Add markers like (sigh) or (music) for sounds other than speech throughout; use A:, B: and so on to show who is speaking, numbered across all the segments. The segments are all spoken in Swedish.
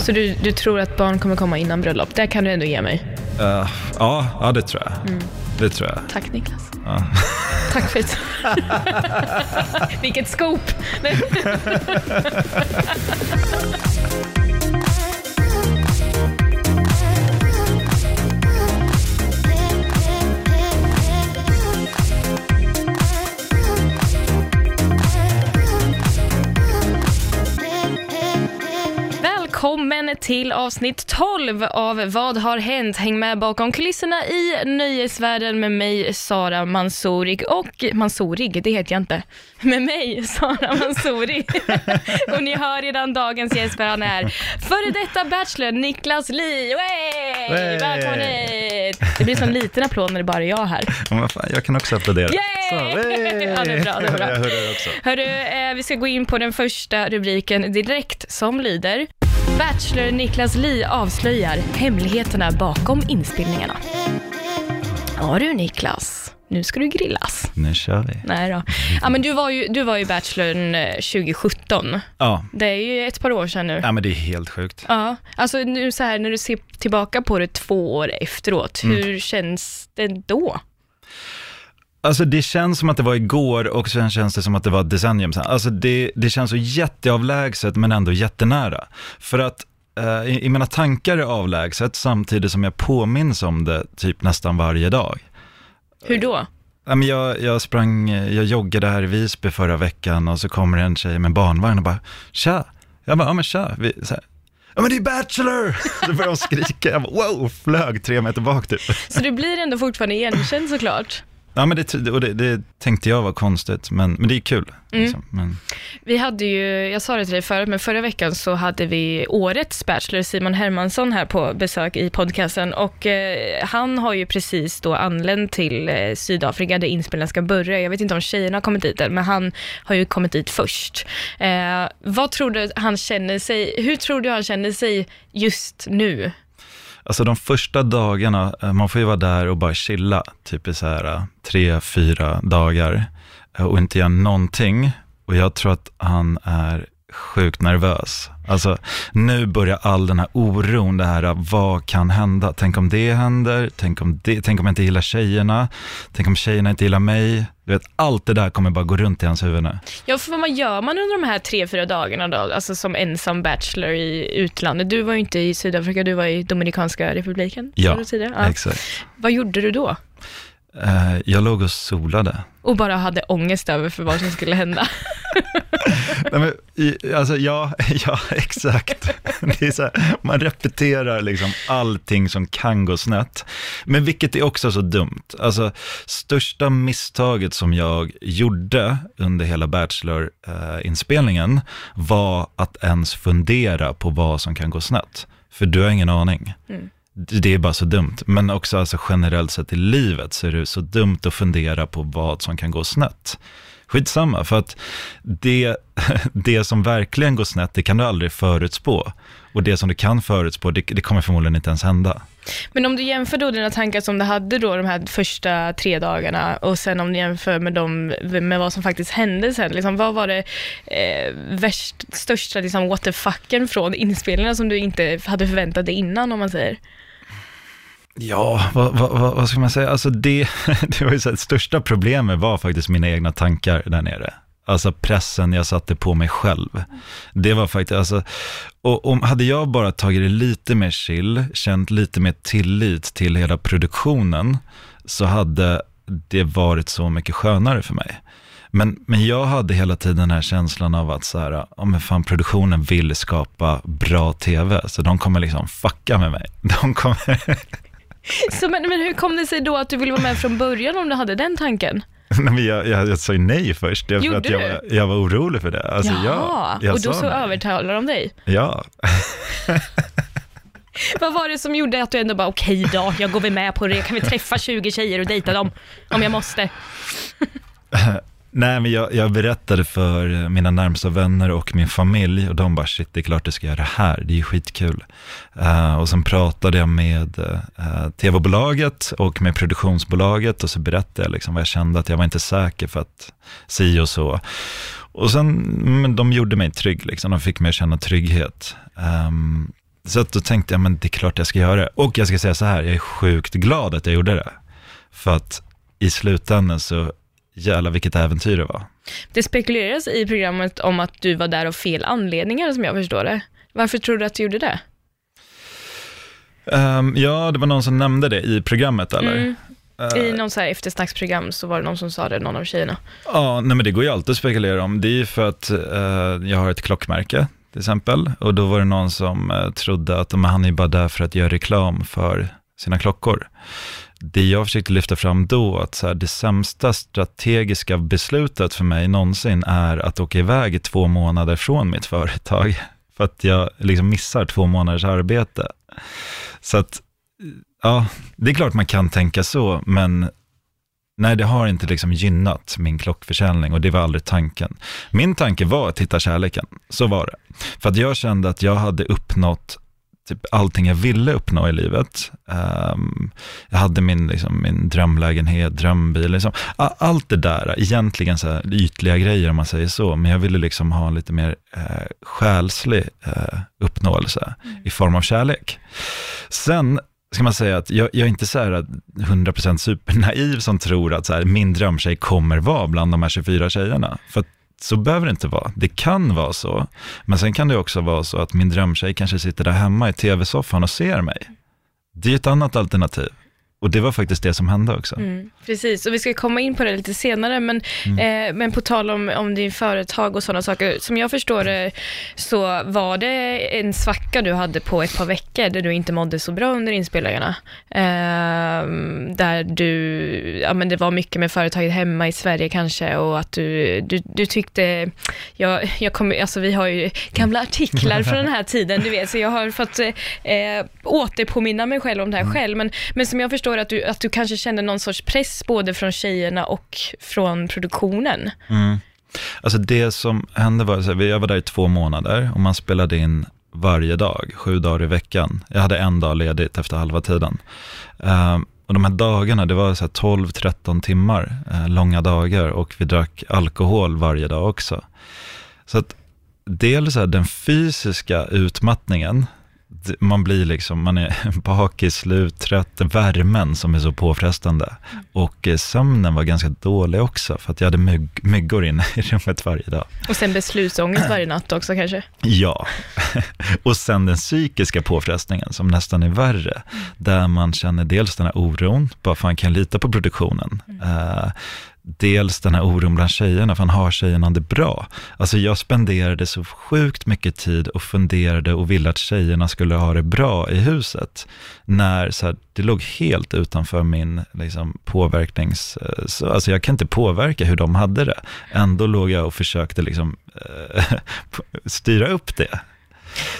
A: Så du, du tror att barn kommer komma innan bröllop? Det kan du ändå ge mig.
B: Eh, ja, ja, det tror jag.
A: Mm.
B: Det tror jag.
A: Tack Niklas.
B: Ja. (laughs)
A: Tack för det. (laughs) Vilket scoop! (laughs) Välkommen till avsnitt 12 av Vad har hänt? Häng med bakom kulisserna i nöjesvärlden med mig, Sara Mansouri. Och Mansouri, det heter jag inte. Med mig, Sara Mansouri. (laughs) och ni hör redan dagens gäst, för han är före detta bachelor Niklas Li. Välkommen hit! Det blir som en liten applåd när det bara är jag här.
B: Ja, men fan, jag kan också applådera.
A: Yay!
B: Så, hey!
A: Ja, det är bra, det är bra.
B: Jag hörde det också.
A: Hörru, eh, vi ska gå in på den första rubriken direkt som lyder Bachelor Niklas Li avslöjar hemligheterna bakom inspelningarna. Ja du Niklas, nu ska du grillas.
B: Nu kör vi.
A: Nej då. Ja, men du var ju, du var ju Bachelorn eh, 2017.
B: Ja.
A: Det är ju ett par år sedan nu.
B: ja, men det är helt sjukt.
A: Ja, alltså nu så här när du ser tillbaka på det två år efteråt, hur känns det då?
B: Alltså det känns som att det var igår och sen känns det som att det var ett decennium sedan. Alltså det, det känns så jätteavlägset men ändå jättenära. För att eh, i, i mina tankar är avlägset samtidigt som jag påminns om det typ nästan varje dag.
A: Hur då?
B: Ja, men jag, jag sprang, jag joggade här i Visby förra veckan och så kommer en tjej med barnvagn och bara tja. Jag bara, ja men tja. Vi, ja men det är Bachelor! (laughs) Så började de skrika, jag bara wow, flög tre meter bak typ.
A: Så du blir ändå fortfarande igenkänd såklart?
B: Ja men det, och det, det tänkte jag var konstigt, men, men det är kul. Liksom. Men,
A: Vi hade ju, jag sa det till dig förut, men förra veckan så hade vi årets Bachelor, Simon Hermansson, här på besök i podcasten och eh, han har ju precis då anlänt till eh, Sydafrika där inspelningen ska börja. Jag vet inte om tjejerna har kommit dit än, men han har ju kommit dit först. Eh, vad tror du han känner sig, hur tror du han känner sig just nu?
B: Alltså de första dagarna, eh, man får ju vara där och bara chilla, typ i så här eh, tre, fyra dagar eh, och inte göra någonting. Och jag tror att han är sjukt nervös. Alltså nu börjar all den här oron, det här, vad kan hända? Tänk om det händer, tänk om, det, tänk om jag inte gillar tjejerna, tänk om tjejerna inte gillar mig. Du vet, allt det där kommer bara gå runt i hans huvud nu.
A: Ja, för vad gör man under de här tre, fyra dagarna då, alltså som ensam bachelor i utlandet? Du var ju inte i Sydafrika, du var i Dominikanska republiken.
B: Ja,
A: ja.
B: Exakt.
A: Vad gjorde du då?
B: Eh, jag låg och solade.
A: Och bara hade ångest över för vad som skulle hända. (laughs) (laughs)
B: Nej, men, i, alltså, ja, (laughs) ja, exakt. Här, man repeterar liksom allting som kan gå snett. Men vilket är också så dumt. Alltså, största misstaget som jag gjorde under hela Bachelor-inspelningen var att ens fundera på vad som kan gå snett. För du har ingen aning.
A: Mm.
B: Det det är bara så dumt. Men också alltså generellt sett i livet så är det så dumt att fundera på vad som kan gå snett. Skitsamma, för att det, (laughs) det som verkligen går snett, det kan du aldrig förutspå. Och det som du kan förutspå, det, det kommer förmodligen inte ens hända.
A: Men om du jämför då dina tankar som du hade då de här första tre dagarna och sen om du jämför med, dem, med vad som faktiskt hände sen, liksom, vad var det eh, värst, största liksom, what the fucken från inspelningarna som du inte hade förväntat dig innan om man säger?
B: Ja, vad, vad, vad, vad ska man säga? Alltså det, (laughs) det var ju så här, största problemet var faktiskt mina egna tankar där nere. Alltså pressen jag satte på mig själv. Det var faktiskt, alltså, och om, hade jag bara tagit det lite mer chill, känt lite mer tillit till hela produktionen, så hade det varit så mycket skönare för mig. Men, men jag hade hela tiden den här känslan av att så här, ja men fan produktionen vill skapa bra tv, så de kommer liksom fucka med mig. (laughs) De kommer, (laughs)
A: Så, men, men hur kom det sig då att du ville vara med från början om du hade den tanken? (laughs)
B: Nej, men jag, jag, jag sa ju nej först, för
A: Gjorde
B: att jag, var- jag var orolig för det. Alltså, ja, jag
A: och då så övertalade de dig.
B: Ja, (laughs)
A: Vad var det som gjorde att du ändå bara, okej då, jag går väl med på det, jag kan väl träffa 20 tjejer och dejta dem om jag måste.
B: Nej, men jag, jag berättade för eh, mina närmsta vänner och min familj och de bara, shit, det är klart du ska göra det här, det är ju skitkul. Uh, och sen pratade jag med eh, uh, tv-bolaget och med produktionsbolaget och så berättade jag liksom vad jag kände, att jag var inte säker för att si och så. Och sen, men de gjorde mig trygg, liksom. de fick mig att känna trygghet. Um, så att då tänkte jag, men det är klart jag ska göra det. Och jag ska säga så här, jag är sjukt glad att jag gjorde det. För att i slutändan så, jävlar vilket äventyr det var.
A: Det spekuleras i programmet om att du var där av fel anledningar, som jag förstår det. Varför tror du att du gjorde det?
B: Um, ja, det var någon som nämnde det i programmet, eller? Mm.
A: I någon så här eftersnacksprogram så var det någon som sa det, någon av tjejerna.
B: Ja, nej men det går ju alltid att spekulera om. Det är ju för att uh, jag har ett klockmärke till exempel. Och då var det någon som uh, trodde att men han är bara där för att göra reklam för sina klockor. Det jag försökte lyfta fram då, att så här, det sämsta strategiska beslutet för mig någonsin är att åka iväg i två månader från mitt företag. (laughs) För att jag liksom missar två månaders arbete. Så att Ja, det är klart man kan tänka så, men nej, det har inte liksom gynnat min klockförsäljning och det var aldrig tanken. Min tanke var att hitta kärleken, så var det. För att jag kände att jag hade uppnått typ allting jag ville uppnå i livet. Um, jag hade min, liksom, min drömlägenhet, drömbil, liksom. allt det där, egentligen så här ytliga grejer om man säger så, men jag ville liksom ha en lite mer uh, själslig uh, uppnåelse mm. i form av kärlek. Sen ska man säga att jag, jag är inte så här 100% supernaiv som tror att så här, min drömtjej kommer vara bland de här 24 tjejerna. För så behöver det inte vara. Det kan vara så. Men sen kan det också vara så att min drömtjej kanske sitter där hemma i tv-soffan och ser mig. Det är ett annat alternativ. Och det var faktiskt det som hände också. Mm,
A: precis, och vi ska komma in på det lite senare, men, mm. eh, men på tal om, om din företag och sådana saker, som jag förstår det så var det en svacka du hade på ett par veckor där du inte mådde så bra under inspelningarna. Eh, där du, ja men det var mycket med företaget hemma i Sverige kanske och att du, du, du tyckte, jag, jag kom, alltså vi har ju gamla artiklar från den här tiden, du vet, så jag har fått eh, återpåminna mig själv om det här mm. själv, men, men som jag förstår förstår att du, att du kanske kände någon sorts press både från tjejerna och från produktionen.
B: Mm. Alltså det som hände var, att jag var där i två månader och man spelade in varje dag, sju dagar i veckan. Jag hade en dag ledigt efter halva tiden. Uh, och de här dagarna, det var 12-13 timmar uh, långa dagar och vi drack alkohol varje dag också. Så att dels den fysiska utmattningen, man blir liksom, man är (laughs) bakis, slut, trött, värmen som är så påfrestande. Och eh, sömnen var ganska dålig också, för att jag hade mygg, myggor inne i rummet varje dag.
A: Och sen beslutsångest varje natt också kanske?
B: Ja, (laughs) och sen den psykiska påfrestningen som nästan är värre, där man känner dels den här oron, bara fan kan jag lita på produktionen? Mm. Dels den här oron bland tjejerna, för han har tjejerna det bra? Alltså jag spenderade så sjukt mycket tid och funderade och ville att tjejerna skulle ha det bra i huset, när så här, det låg helt utanför min liksom, påverknings... Så, alltså jag kan inte påverka hur de hade det. Ändå låg jag och försökte liksom, äh, (laughs) styra upp det.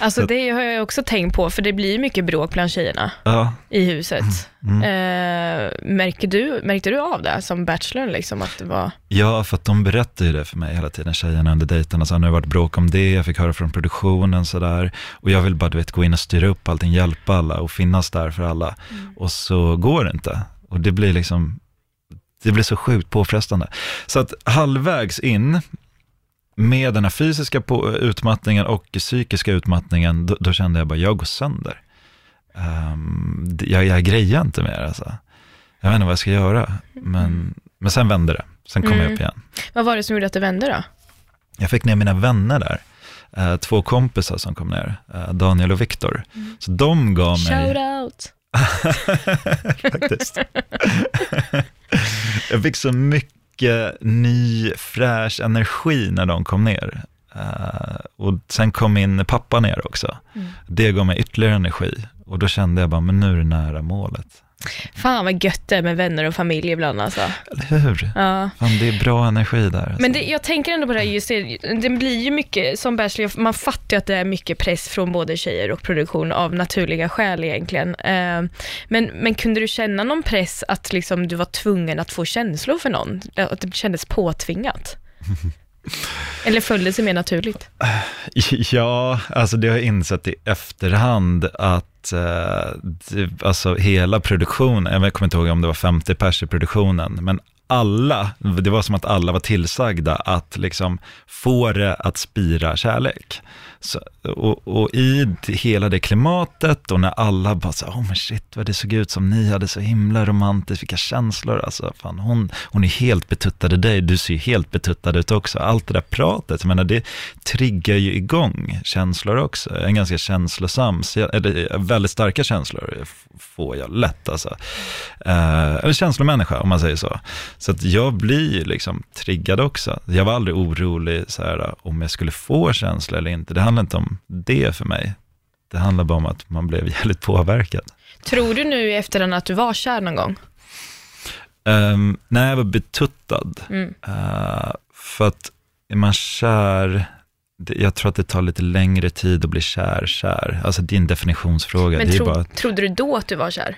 A: Alltså det har jag också tänkt på, för det blir mycket bråk bland tjejerna ja. i huset. Mm. Eh, märker du, märkte du av det som bachelor, liksom, att det var...
B: Ja, för att de berättade ju det för mig hela tiden, tjejerna under dejterna, så nu har det varit bråk om det, jag fick höra från produktionen sådär, och jag vill bara, du vet, gå in och styra upp allting, hjälpa alla och finnas där för alla. Mm. Och så går det inte. Och det blir liksom, det blir så sjukt påfrestande. Så att halvvägs in, med den här fysiska utmattningen och psykiska utmattningen, då, då kände jag bara, jag går sönder. Um, jag, jag grejar inte mer alltså. Jag vet inte vad jag ska göra, men, men sen vände det. Sen kom mm. jag upp igen.
A: Vad var det som gjorde att det vände då?
B: Jag fick ner mina vänner där. Uh, två kompisar som kom ner, uh, Daniel och Viktor. Mm. Så de gav mig...
A: Shout out! (laughs)
B: Faktiskt. (laughs) jag fick så mycket mycket ny, fräsch energi när de kom ner. Uh, och sen kom min pappa ner också. Mm. Det gav mig ytterligare energi. Och då kände jag bara, men nu är det nära målet.
A: Fan vad gött det är med vänner och familj ibland alltså.
B: Eller hur?
A: Ja.
B: Fan, det är bra energi där. Alltså.
A: Men det, jag tänker ändå på det här, just det, det blir ju mycket, som Bachelor, man fattar ju att det är mycket press från både tjejer och produktion av naturliga skäl egentligen. Eh, men, men kunde du känna någon press att liksom du var tvungen att få känslor för någon? Att det kändes påtvingat? (laughs) Eller föll det sig mer naturligt?
B: Ja, alltså det har jag insett i efterhand att eh, det, alltså hela produktionen, jag kommer inte ihåg om det var 50 pers i produktionen, men alla, det var som att alla var tillsagda att liksom få det att spira kärlek. Så, och, och, i hela det klimatet och när alla bara så, oh men shit vad det såg ut som ni hade så himla romantiskt, vilka känslor, alltså fan hon, hon är helt betuttad i dig, du ser helt betuttad ut också. Allt det där pratet, jag menar det triggar ju igång känslor också. En ganska känslosam, eller väldigt starka känslor får jag lätt alltså. Eh, eller känslomänniska om man säger så. Så att jag blir liksom triggad också. Jag var aldrig orolig så här, om jag skulle få känslor eller inte. Det handlar inte om det för mig. Det handlar bara om att man blev jävligt påverkad.
A: Tror du nu i efterhand att du var kär någon gång?
B: Um, när jag var betuttad.
A: Mm.
B: Uh, för att är man kär, jag tror att det tar lite längre tid att bli kär, kär. Alltså en definitionsfråga.
A: Men tro,
B: bara,
A: trodde du då att du var kär?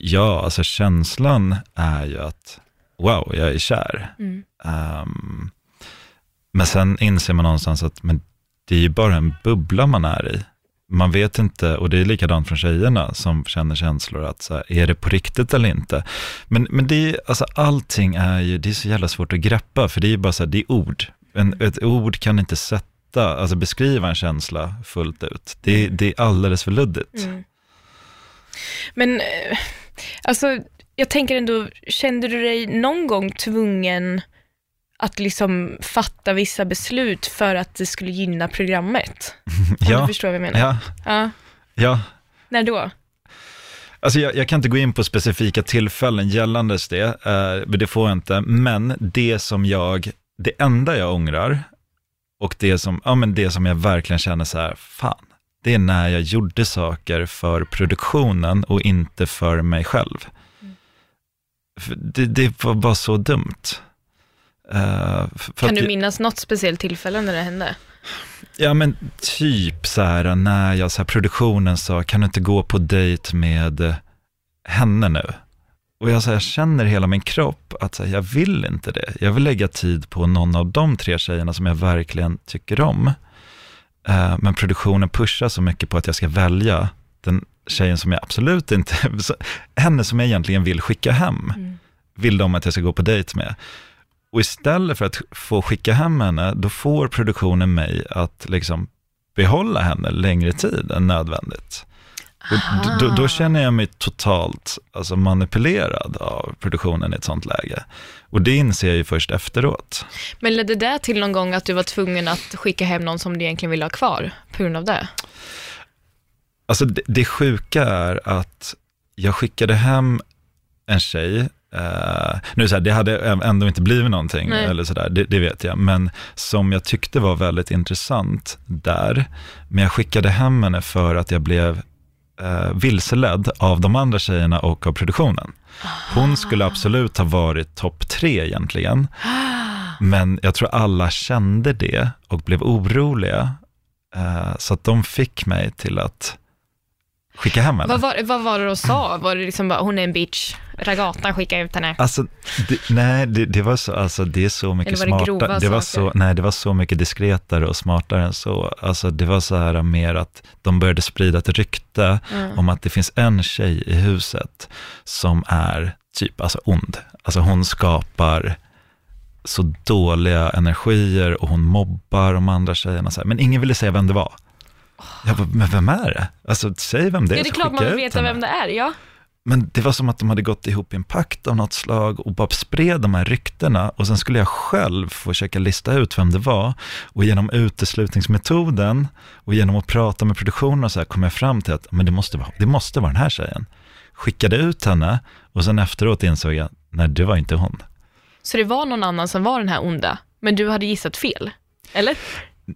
B: ja, alltså känslan är ju att, wow, jag är kär.
A: Mm.
B: Um, men sen inser man någonstans att men det är ju bara en bubbla man är i. Man vet inte, och det är likadant från tjejerna som känner känslor, att så här, är det på riktigt eller inte? Men, men det är, alltså allting är ju, det är så jävla svårt att greppa, för det är ju bara så här, det är ord. En, ett ord kan inte sätta, alltså beskriva en känsla fullt ut. Det, det är alldeles för luddigt.
A: Mm. Men, eh, alltså, jag tänker ändå, kände du dig någon gång tvungen att liksom fatta vissa beslut för att det skulle gynna programmet? (laughs) Om du
B: Ja,
A: förstår vad jag menar?
B: ja,
A: ja.
B: ja.
A: När då?
B: Alltså jag, jag kan inte gå in på specifika tillfällen gällandes det, eh, det får jag inte, men det som jag, det enda jag ångrar och det som, ja men det som jag verkligen känner så här, fan, det är när jag gjorde saker för produktionen och inte för mig själv. För Det, det var bara så dumt. Eh,
A: Kan du minnas något speciellt tillfälle när det hände?
B: Ja men typ så här när jag, så här, produktionen sa, kan du inte gå på dejt med eh, henne nu? Och jag, så här, känner hela min kropp att så här, jag vill inte det. Jag vill lägga tid på någon av de tre tjejerna som jag verkligen tycker om. Eh, men produktionen pushar så mycket på att jag ska välja den tjejen som jag absolut inte, (laughs) henne som jag egentligen vill skicka hem,
A: Mm.
B: vill de att jag ska gå på dejt med. Och istället för att få skicka hem henne, då får produktionen mig att liksom behålla henne längre tid än nödvändigt. Då, då känner jag mig totalt alltså, manipulerad av produktionen i ett sånt läge. Och det inser jag ju först efteråt.
A: Men ledde det till någon gång att du var tvungen att skicka hem någon som du egentligen ville ha kvar på grund av det?
B: Alltså det, det sjuka är att jag skickade hem en tjej, eh, nu så här, det hade ändå inte blivit någonting,
A: Nej.
B: eller sådär, det, det vet jag, men som jag tyckte var väldigt intressant där, men jag skickade hem henne för att jag blev eh, vilseledd av de andra tjejerna och av produktionen. Hon skulle absolut ha varit topp tre egentligen, men jag tror alla kände det och blev oroliga, eh, så att de fick mig till att skicka hem henne.
A: Vad var, vad var det de sa? Var det liksom bara, hon är en bitch, ragatan, skicka ut henne?
B: Alltså, det, nej, det, det var så, alltså det är så mycket
A: Eller var det
B: smartare.
A: grova
B: Det var
A: saker?
B: så, nej, det var så mycket diskretare och smartare än så. Alltså det var så här mer att de började sprida ett rykte
A: Mm.
B: om att det finns en tjej i huset som är typ, alltså ond. Alltså hon skapar så dåliga energier och hon mobbar de andra tjejerna. Så här. Men ingen ville säga vem det var. Jag bara, men vem är det? Alltså säg vem det är
A: Ja, det är klart man vill veta vem det är, ja.
B: Men det var som att de hade gått ihop i en pakt av något slag och bara spred de här ryktena och sen skulle jag själv försöka lista ut vem det var och genom uteslutningsmetoden och genom att prata med produktionen och så här kom jag fram till att men det, måste vara, det måste vara den här tjejen. Skickade ut henne och sen efteråt insåg jag, nej det var inte hon.
A: Så det var någon annan som var den här onda, men du hade gissat fel? Eller?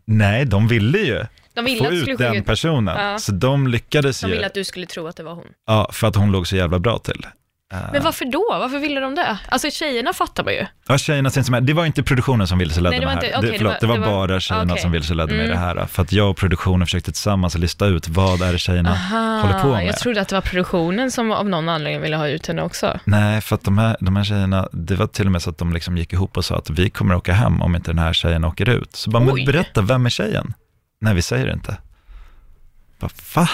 B: Nej, de ville ju.
A: De De ville
B: få
A: att du
B: ut den
A: ut-
B: personen.
A: Ja.
B: Så de lyckades
A: De
B: ju,
A: ville att du skulle tro att det var hon.
B: ja, för att hon låg så jävla bra till. Eh,
A: Men varför då? Varför ville de det? Alltså tjejerna fattar man ju.
B: Ja, tjejerna sinsemellan. Det var inte produktionen som vilseledde
A: Nej, det
B: mig här.
A: inte- okej,
B: det, förlåt,
A: var-
B: det var,
A: det var-
B: bara tjejerna
A: okej.
B: som vilseledde mig i
A: Mm.
B: det här. För att jag och produktionen försökte tillsammans lista ut vad är det tjejerna håller på med.
A: jag trodde att det var produktionen som av någon anledning ville ha ut henne också.
B: Nej, för att de här, de här tjejerna, det var till och med så att de liksom gick ihop och sa att vi kommer åka hem om inte den här tjejen åker ut. Så bara, men
A: Oj.
B: berätta, vem är tjejen? Nej, vi säger inte. Bara, va?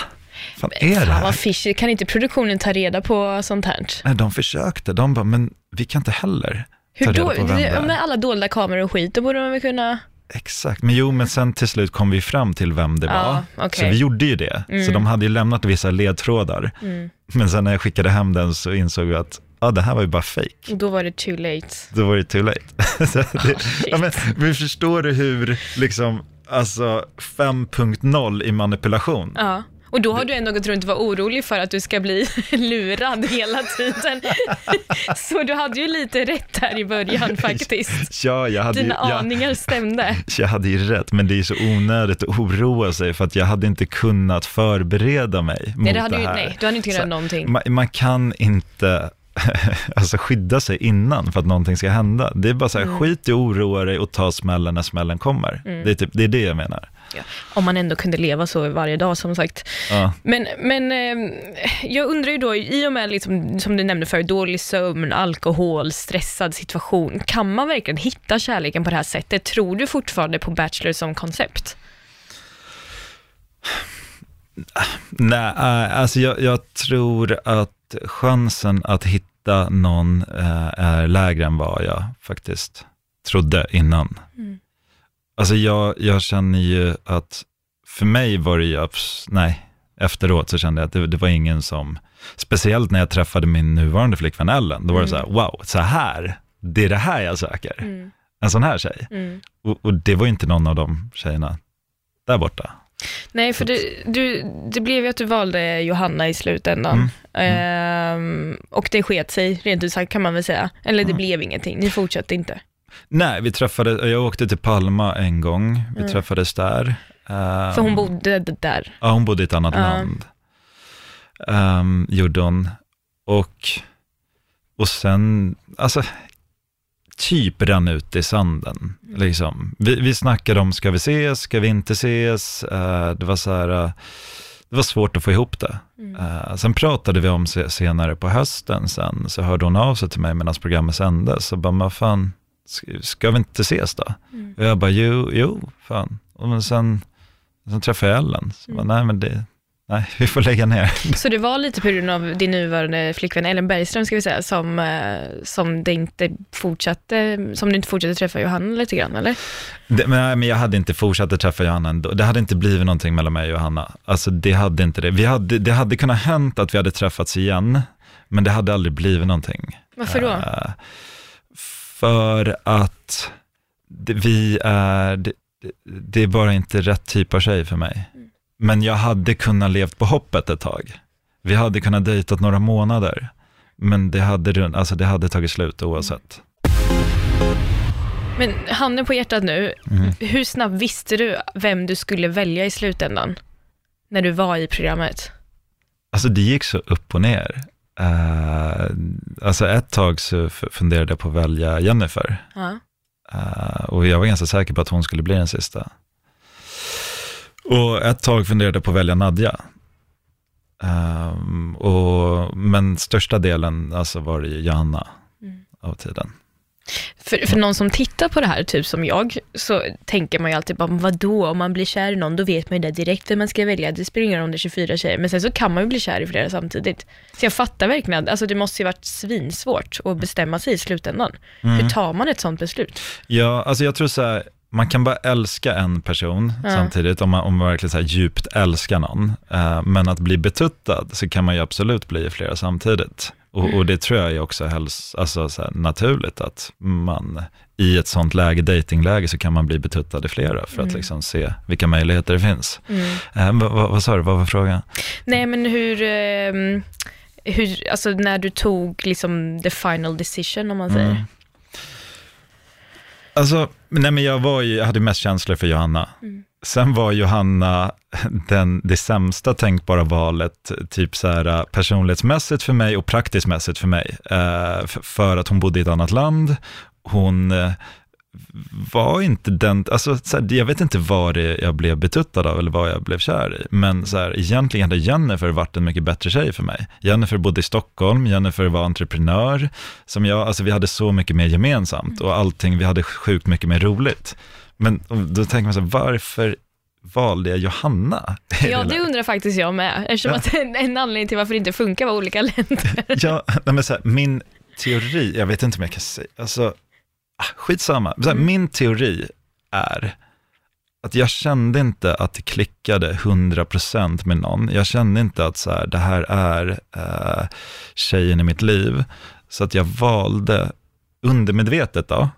B: Fan är det
A: Fan
B: här?
A: vad fishy. Kan inte produktionen ta reda på sånt här?
B: Nej, de försökte. De bara, men vi kan inte heller
A: Hur
B: ta reda på vem det är.
A: Med alla dolda kameror och skit, då borde man väl kunna...
B: Exakt, men jo, men sen till slut kom vi fram till vem det var.
A: Ja, okej.
B: Så vi gjorde ju det. Så
A: Mm.
B: de hade ju lämnat vissa ledtrådar.
A: Mm.
B: Men sen när jag skickade hem den så insåg vi att ja, det här var ju bara fake.
A: Och då var det too late.
B: Då var det too late. (laughs) så det,
A: shit.
B: ja, men, men förstår du hur, liksom, alltså 5.0 i manipulation?
A: Ja. Och då har du ändå gått runt och varit orolig för att du ska bli (laughs) lurad hela tiden. (laughs) Så du hade ju lite rätt här i början (laughs) faktiskt.
B: Ja, jag hade, ju,
A: Dina
B: jag,
A: aningar stämde.
B: jag hade ju rätt, men det är ju så onödigt att oroa sig för att jag hade inte kunnat förbereda mig mot
A: Nej, det hade
B: det
A: ju,
B: här.
A: nej, du hade inte kunnat
B: Så-
A: någonting.
B: Man, man kan inte (laughs) alltså skydda sig innan för att någonting ska hända. Det är bara så här,
A: Mm.
B: skit i oroa dig och ta smällen när smällen kommer. Det, är typ, det är det jag menar.
A: Om man ändå kunde leva så varje dag som sagt.
B: Ja.
A: Men, men eh, jag undrar ju då, i och med liksom, som du nämnde för dålig sömn, alkohol, stressad situation, kan man verkligen hitta kärleken på det här sättet? Tror du fortfarande på Bachelor som koncept?
B: Nej, äh, alltså jag, jag tror att chansen att hitta någon äh, är lägre än vad jag faktiskt trodde innan.
A: Mm.
B: Alltså jag, jag känner ju att, för mig var det ju, nej, efteråt så kände jag att det, det var ingen som, speciellt när jag träffade min nuvarande flickvän Ellen, då var det så här, wow, så här, det är det här jag söker.
A: Mm.
B: En sån här tjej.
A: Mm.
B: Och, och det var ju inte någon av de tjejerna där borta.
A: Nej, för det, du, det blev ju att du valde Johanna i slutändan. Ehm, och det sket sig, rent ut sagt kan man väl säga. Eller det
B: Mm.
A: blev ingenting, ni fortsatte inte.
B: Nej, vi träffade, jag åkte till Palma en gång, vi
A: Mm.
B: träffades där. Ehm,
A: För hon bodde där.
B: Ja, hon bodde i ett annat
A: Ja.
B: land. Um, gjorde hon. Och, och sen, alltså, typ rann ut i sanden. Liksom. Vi, vi snackade om, ska vi ses, ska vi inte ses? Eh, det var så här, eh, det var svårt att få ihop det.
A: Mm.
B: Eh, sen pratade vi om se, senare på hösten sen, så hörde hon av sig till mig medan programmet sändes, så bara, vad fan, ska, ska vi inte ses då?
A: Mm.
B: Och jag bara, jo, jo, fan. Och men sen, sen träffade jag Ellen, så
A: Mm.
B: bara, nej men det, nej, (laughs) vi får lägga ner.
A: Så det var lite på grund av din nuvarande flickvän Ellen Bergström, ska vi säga, som, eh, som, det inte fortsatte, som du inte fortsatte träffa Johanna lite grann, eller?
B: Det, men, men jag hade inte fortsatt att träffa Johanna ändå. Det hade inte blivit någonting mellan mig och Johanna. Alltså det hade inte det. Vi hade, det hade kunnat hänt att vi hade träffats igen, men det hade aldrig blivit någonting.
A: Varför då?
B: Eh, för att det, vi är, det, det- det är bara inte rätt typ av tjej för mig. Men jag hade kunnat levt på hoppet ett tag. Vi hade kunnat dejtat några månader, men det hade, alltså det hade tagit slut oavsett.
A: Men handen på hjärtat nu,
B: Mm.
A: hur snabbt visste du vem du skulle välja i slutändan? När du var i programmet?
B: Alltså det gick så upp och ner. Eh, alltså ett tag så funderade jag på att välja Jennifer.
A: Ja.
B: Eh, och jag var ganska säker på att hon skulle bli den sista. Och ett tag funderade jag på att välja Nadja. Ehm, och, men största delen alltså var det Johanna
A: Mm.
B: av tiden.
A: För, för någon som tittar på det här, typ som jag, så tänker man ju alltid bara, vad då om man blir kär i någon, då vet man ju det direkt vem man ska välja. Det spelar ingen roll om det är 24 tjejer, men sen så kan man ju bli kär i flera samtidigt. Så jag fattar verkligen, alltså det måste ju varit svinsvårt att bestämma sig i slutändan.
B: Mm.
A: Hur tar man ett sånt beslut?
B: Ja, alltså jag tror så här, man kan bara älska en person
A: Ja.
B: samtidigt, om man, om man verkligen så djupt älskar någon. Eh, men att bli betuttad så kan man ju absolut bli flera samtidigt. Och, och det tror jag är också helst, alltså så naturligt, att man i ett sånt läge, datingläge, så kan man bli betuttad i flera för att
A: Mm.
B: liksom se vilka möjligheter det finns.
A: Mm.
B: Eh, vad, sa du, vad var frågan?
A: Nej, men hur, ehm, hur, alltså när du tog liksom the final decision, om man säger.
B: Alltså, nej men jag var ju, jag hade mest känslor för Johanna.
A: Mm.
B: sen var Johanna (laughs) den, det sämsta tänkbara valet, typ så här personlighetsmässigt för mig och praktiskt mässigt för mig. Eh, för att hon bodde i ett annat land, hon eh, var inte den, alltså så här, jag vet inte vad det jag blev betuttad av eller vad jag blev kär i, men så här, egentligen hade Jennifer varit en mycket bättre tjej för mig. Jennifer bodde i Stockholm, Jennifer var entreprenör, som jag, alltså vi hade så mycket mer gemensamt och allting, vi hade sjukt mycket mer roligt. Men då tänker man så här, varför valde jag Johanna?
A: Ja, det undrar faktiskt jag med, eftersom ja. att en, en anledning till varför det inte funkar var olika länder. (laughs)
B: Ja, men så här, min teori, jag vet inte om jag kan säga, alltså skitsamma. Så här, mm. Min teori är att jag kände inte att det klickade 100% med någon. Jag kände inte att så här, det här är uh, tjejen i mitt liv. Så att jag valde undermedvetet då,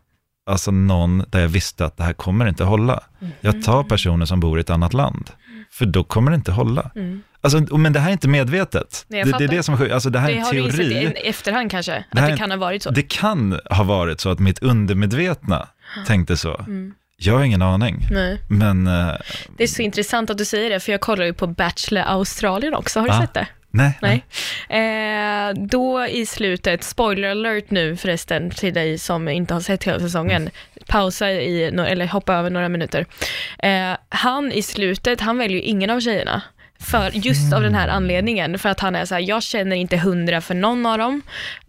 B: alltså någon där jag visste att det här kommer inte hålla. Mm. Jag tar personer som bor i ett annat land, för då kommer det inte hålla. Mm. Alltså, men det här är inte medvetet. Nej, det, det, är det som är alltså, det här det är en teori. Det har du
A: i efterhand kanske, att det, här, det, kan ha varit så.
B: Det kan ha varit så att mitt undermedvetna tänkte så. Mm. Jag har ingen aning. Nej. Men, uh,
A: det är så intressant att du säger det, för jag kollar ju på Bachelor Australien också. Har du ah, sett det?
B: Nej.
A: nej. nej. Eh, då i slutet, spoiler alert nu förresten till dig som inte har sett hela säsongen, mm. pausa i, eller hoppa över några minuter. Eh, han i slutet, han väljer ju ingen av tjejerna. För, just av den här anledningen, för att han är så här, jag känner inte hundra för någon av dem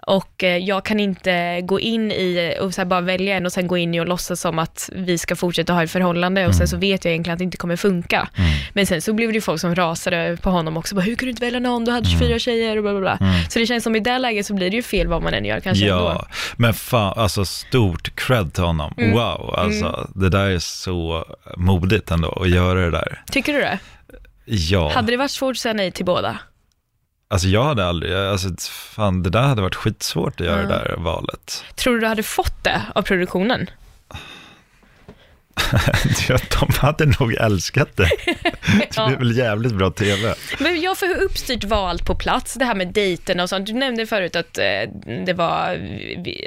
A: och eh, jag kan inte gå in i och så bara välja en och sen gå in i och låtsas som att vi ska fortsätta ha ett förhållande och sen så vet jag egentligen att det inte kommer funka. Mm. Men sen så blev det ju folk som rasade på honom också, bara, hur kunde du inte välja någon, du hade 24 mm. tjejer och bla bla bla. Mm. Så det känns som i det läget så blir det ju fel vad man än gör kanske
B: Ja,
A: ändå.
B: men fan, alltså stort cred till honom. Mm. Wow, alltså mm. det där är så modigt ändå att göra det där.
A: Tycker du det?
B: Ja.
A: Hade det varit svårt att säga nej till båda?
B: Alltså jag hade aldrig, alltså fan det där hade varit skitsvårt att göra ja. det där valet.
A: Tror du du hade fått det av produktionen? (laughs)
B: de hade nog älskat det. (laughs) Det blir väl jävligt bra TV.
A: Men jag får hur uppstyrt var allt på plats, det här med dejten och sånt. Du nämnde förut att eh, det var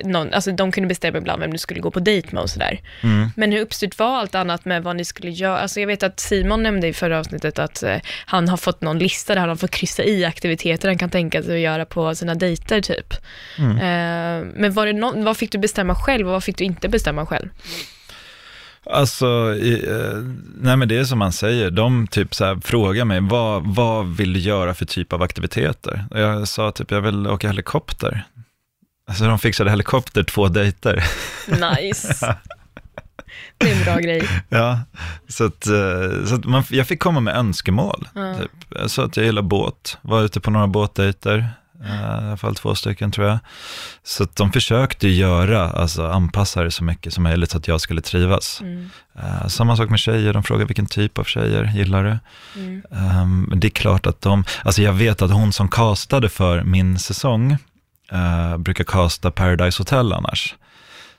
A: någon, alltså de kunde bestämma ibland vem du skulle gå på dejt med och sådär. Mm. Men hur uppstyrt var allt annat med vad ni skulle göra? Alltså jag vet att Simon nämnde i förra avsnittet att eh, han har fått någon lista där han fått kryssa i aktiviteter han kan tänka sig att göra på sina dejter typ. Mm. Eh, men var det no vad fick du bestämma själv och vad fick du inte bestämma själv?
B: Alltså, eh, nej men det är som man säger, de typ så här frågar mig, vad, vad vill du göra för typ av aktiviteter? Och jag sa typ, jag vill åka helikopter. Alltså de fixade helikopter två dejter.
A: Nice. (laughs) Det är en bra grej.
B: Ja, så att, eh, så att man, jag fick komma med önskemål. Ja. Typ. Jag sa att jag gillar båt, var ute på några båtdejter. Eh, I alla fall två stycken tror jag. Så de försökte göra, alltså anpassa det så mycket som möjligt så att jag skulle trivas. Mm. Uh, samma sak med tjejer, de frågar vilken typ av tjejer gillar du? Mm. Um, det är klart att de, alltså jag vet att hon som castade för min säsong, uh, brukar casta Paradise Hotel annars.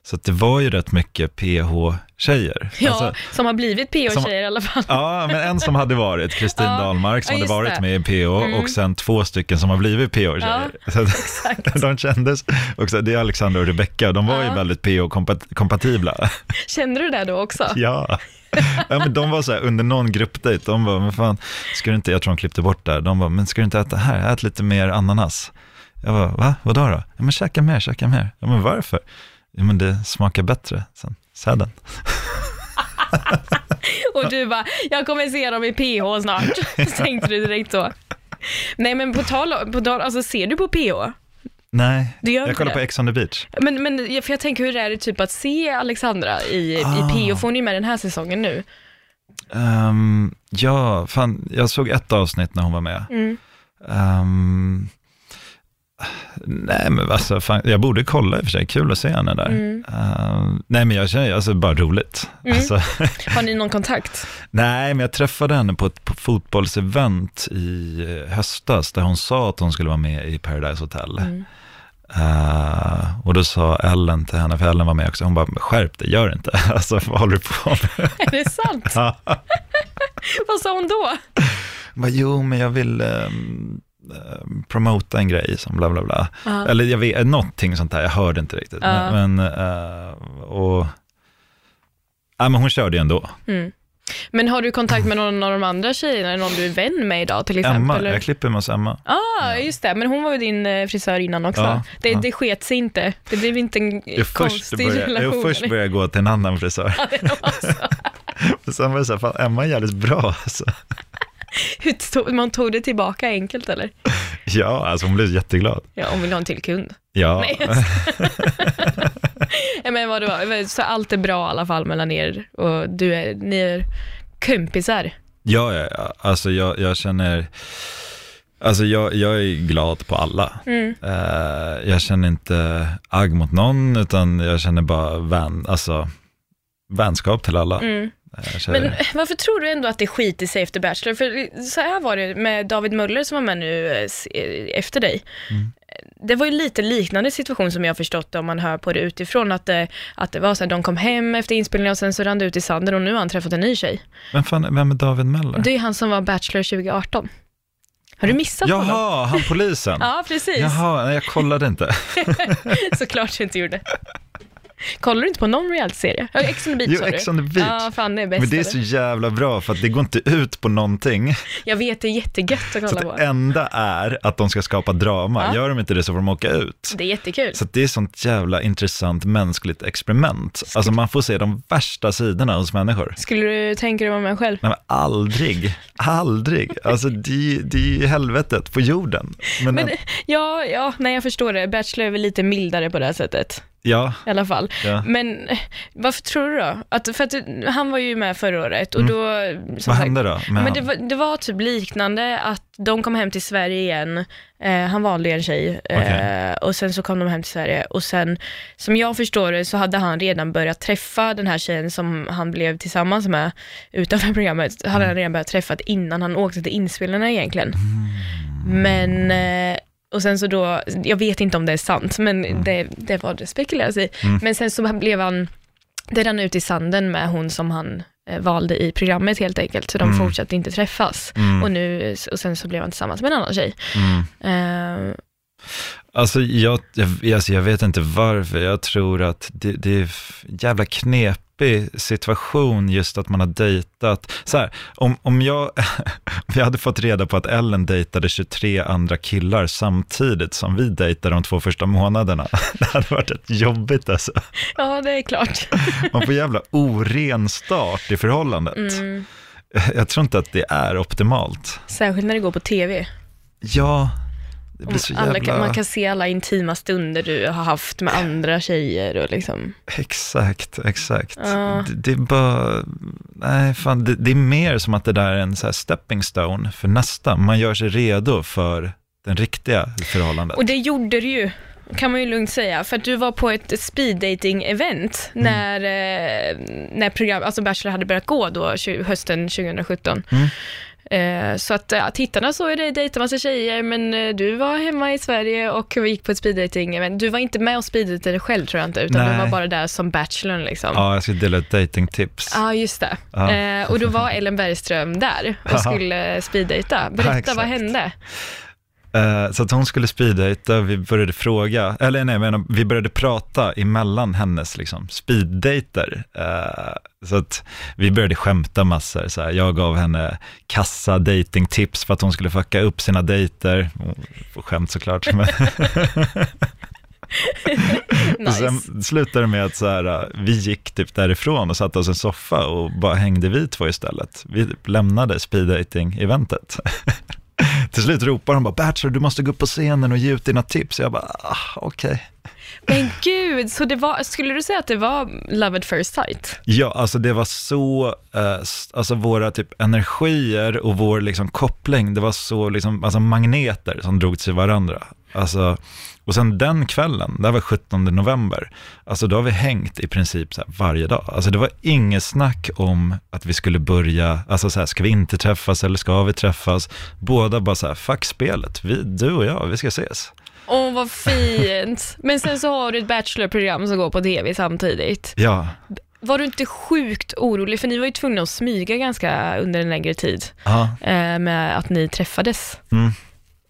B: Så det var ju rätt mycket PH-tjejer.
A: Ja, alltså, som har blivit PH-tjejer i alla fall.
B: Ja, men en som hade varit, Kristin (laughs) ja, Dahlmark, som ja, hade varit det. med i PH, mm. och sen två stycken som har blivit PH-tjejer. Ja, (laughs) de kändes, också, det är Alexandra och Rebecca, de var ju väldigt PH-kompatibla. (laughs)
A: Kände du det då också?
B: Ja. ja, men de var så här, under någon gruppdejt, de var, men fan, ska du inte, jag tror de klippte bort där, de var, men ska du inte äta här, ät lite mer ananas. Jag bara, va, vadå då? Ja, men käka mer, käka mer. Ja, men varför? Ja, men det smakar bättre sen, säden. (laughs)
A: och du bara, jag kommer se dem i PH snart, (laughs) tänkte du direkt så. Nej men på tal, på tal alltså ser du på PH?
B: Nej, jag kollar det. på Ex on the beach.
A: Men, men för jag tänker, hur är det typ att se Alexandra i, ah. i PH? Får är med den här säsongen nu.
B: Um, ja, fan, jag såg ett avsnitt när hon var med. Mm. Um, Nej, men alltså, fan, jag borde kolla i och för sig. Kul att se henne där. Mm. Uh, nej, men jag känner, alltså bara roligt. Mm. Alltså,
A: Har ni någon kontakt? (laughs)
B: nej, men jag träffade henne på ett på fotbollsevent i eh, höstas, där hon sa att hon skulle vara med i Paradise Hotel. Mm. Uh, och då sa Ellen till henne, för Ellen var med också, hon bara, skärp dig, gör inte. (laughs) Alltså, vad håller du på med? (laughs)
A: Är det sant? vad sa hon då?
B: Hon bara, jo, men jag vill... Um, promota en grej som bla bla bla. Uh. Eller jag vet, någonting sånt där, jag hörde inte riktigt. Uh. Men, uh, och, ja, men hon körde ju ändå. Mm.
A: Men har du kontakt med någon av de andra tjejerna, någon du är vän med idag till exempel?
B: Emma,
A: eller?
B: jag klipper med oss Emma.
A: Ah, just det. Men hon var ju din eh, frisör innan också.
B: Ja,
A: det,
B: ja.
A: det sket sig inte. Det blev inte en
B: Jag
A: konstig
B: började,
A: relation.
B: jag först började gå till en annan frisör.
A: Ja, det var så. (laughs)
B: Sen var det så här, fan Emma är jävligt bra alltså.
A: Tog, man tog det tillbaka enkelt eller? (laughs)
B: Ja, alltså hon blev jätteglad.
A: Ja, om vill ha en till kund.
B: Ja,
A: Nej, (laughs) men vad det var. Så allt är bra i alla fall mellan er och du är, ni är kompisar.
B: ja, ja, ja. alltså jag, jag känner, alltså jag, jag är glad på alla.
A: Mm.
B: Eh, jag känner inte agg mot någon, utan jag känner bara vän, alltså, vänskap till alla.
A: Mm.
B: Eh,
A: Men (laughs) varför tror du ändå att det skiter sig efter Bachelor? För så här var det med David Möller som var med nu eh, eh, efter dig.
B: Mm.
A: Det var ju lite liknande situation som jag förstått om man hör på det utifrån, att det, att det var så här, de kom hem efter inspelningen och sen så rann det ut i sanden och nu har han träffat en ny tjej.
B: men fan, vem är David Möller?
A: Det är han som var Bachelor 2018. Har du missat honom?
B: Jaha, han polisen. (laughs)
A: Ja, precis.
B: Jaha, nej, jag kollade inte. (laughs)
A: Såklart du inte gjorde. Kollar du inte på någon reality-serie? Ex on the beach
B: Jo,
A: sa du?
B: Ex on the beach.
A: Ja, fan det är bäst.
B: Men det är så
A: eller?
B: jävla bra, för att det går inte ut på någonting.
A: Jag vet, det är jättegött att
B: Så
A: kolla på.
B: det enda är att de ska skapa drama.
A: Ja.
B: Gör de inte det så får de åka ut.
A: Det är jättekul.
B: Så det är sånt jävla intressant mänskligt experiment. Alltså man får se de värsta sidorna hos människor.
A: Skulle du tänka dig vara med själv?
B: Nej, men aldrig, aldrig. Alltså det, det är ju helvetet på jorden. Men,
A: Men, ja, ja, nej jag förstår det. Bachelor är väl lite mildare på det här sättet.
B: Ja,
A: I alla fall.
B: ja.
A: Men varför tror du då? Att, för att han var ju med förra året och då... som
B: Mm. Vad
A: sagt-
B: hände då?
A: Men det var, det var typ liknande att de kom hem till Sverige igen, eh, han valde en tjej eh, och sen så kom de hem till Sverige och sen, som jag förstår det, så hade han redan börjat träffa den här tjejen som han blev tillsammans med utanför (laughs) programmet, hade han redan börjat träffa innan han åkte till inspelningarna egentligen. Men, eh, och sen så då, jag vet inte om det är sant, men det, det var det spekuleras i.
B: Mm.
A: Men sen så blev han, det rann ut i sanden med hon som han eh, valde i programmet helt enkelt, så de
B: Mm.
A: fortsatte inte träffas.
B: Mm,
A: Och, nu, och sen så blev han tillsammans med en annan tjej.
B: mm.
A: Eh,
B: Alltså jag, jag, alltså jag vet inte varför, jag tror att det, det är jävla knepig situation just att man har dejtat. Så här, om, om jag, (laughs) om jag hade fått reda på att Ellen dejtade 23 andra killar samtidigt som vi dejtade de två första månaderna, (laughs) det hade varit ett jobbigt alltså.
A: ja, det är klart. (laughs)
B: Man får jävla oren start i förhållandet.
A: Mm.
B: Jag tror inte att det är optimalt.
A: Särskilt när det går på TV.
B: Ja, det blir så
A: alla,
B: jävla...
A: kan- Man kan se alla intima stunder du har haft med andra tjejer och liksom.
B: Exakt, exakt.
A: Ja.
B: Det, det är bara, nej fan, det, det är mer som att det där är en så stepping stone för nästa. Man gör sig redo för den riktiga förhållandet.
A: Och det gjorde du ju, kan man ju lugnt säga, för att du var på ett speed dating event
B: Mm.
A: när, eh, när program, alltså Bachelor hade börjat gå då, hösten 2017.
B: Mm.
A: Eh, så att ja, tittarna såg dig dejta massa tjejer, men eh, du var hemma i Sverige och gick på ett speed dating event. Du var inte med och speeddejtade själv tror jag inte, utan du
B: Nej.
A: var bara där som Bachelor liksom.
B: Ja, jag ska dela ett datingtips.
A: Ja, just det.
B: Ja.
A: Eh, och då var Ellen Bergström där och (laughs)
B: Ja.
A: skulle speeddejta.
B: Ja,
A: Berätta,
B: exakt.
A: vad hände?
B: Eh, så att hon skulle speeddejta, vi började fråga, eller nej, menar, vi började prata emellan hennes liksom, speeddejter. Eh, så att vi började skämta massor, så här. jag gav henne kassa datingtips för att hon skulle fucka upp sina dejter. Och skämt såklart. Men (laughs) Och
A: Nice.
B: sen slutade det med att så här, vi gick typ därifrån och satte oss i en soffa och bara hängde vi två istället. Vi lämnade speed dating-eventet. (laughs) Till slut ropar de bara, Bachelor, du måste gå upp på scenen och ge ut dina tips. Jag bara, ah, okej.
A: Men gud, så det var, skulle du säga att det var love at first sight?
B: Ja, alltså det var så, eh, alltså våra typ energier och vår liksom koppling, det var så liksom, alltså magneter som drog till varandra. Alltså, och sen den kvällen, det här var 17 november, alltså då har vi hängt i princip så här varje dag. Alltså det var inget snack om att vi skulle börja, alltså så här, ska vi inte träffas eller ska vi träffas? Båda bara så här, fuck spelet, vi, du och jag, vi ska ses.
A: Åh, vad fint. Men sen så har du ett bachelorprogram som går på tv samtidigt.
B: Ja,
A: Var du inte sjukt orolig? För ni var ju tvungna att smyga ganska under en längre tid
B: ja,
A: eh, med att ni träffades.
B: mm.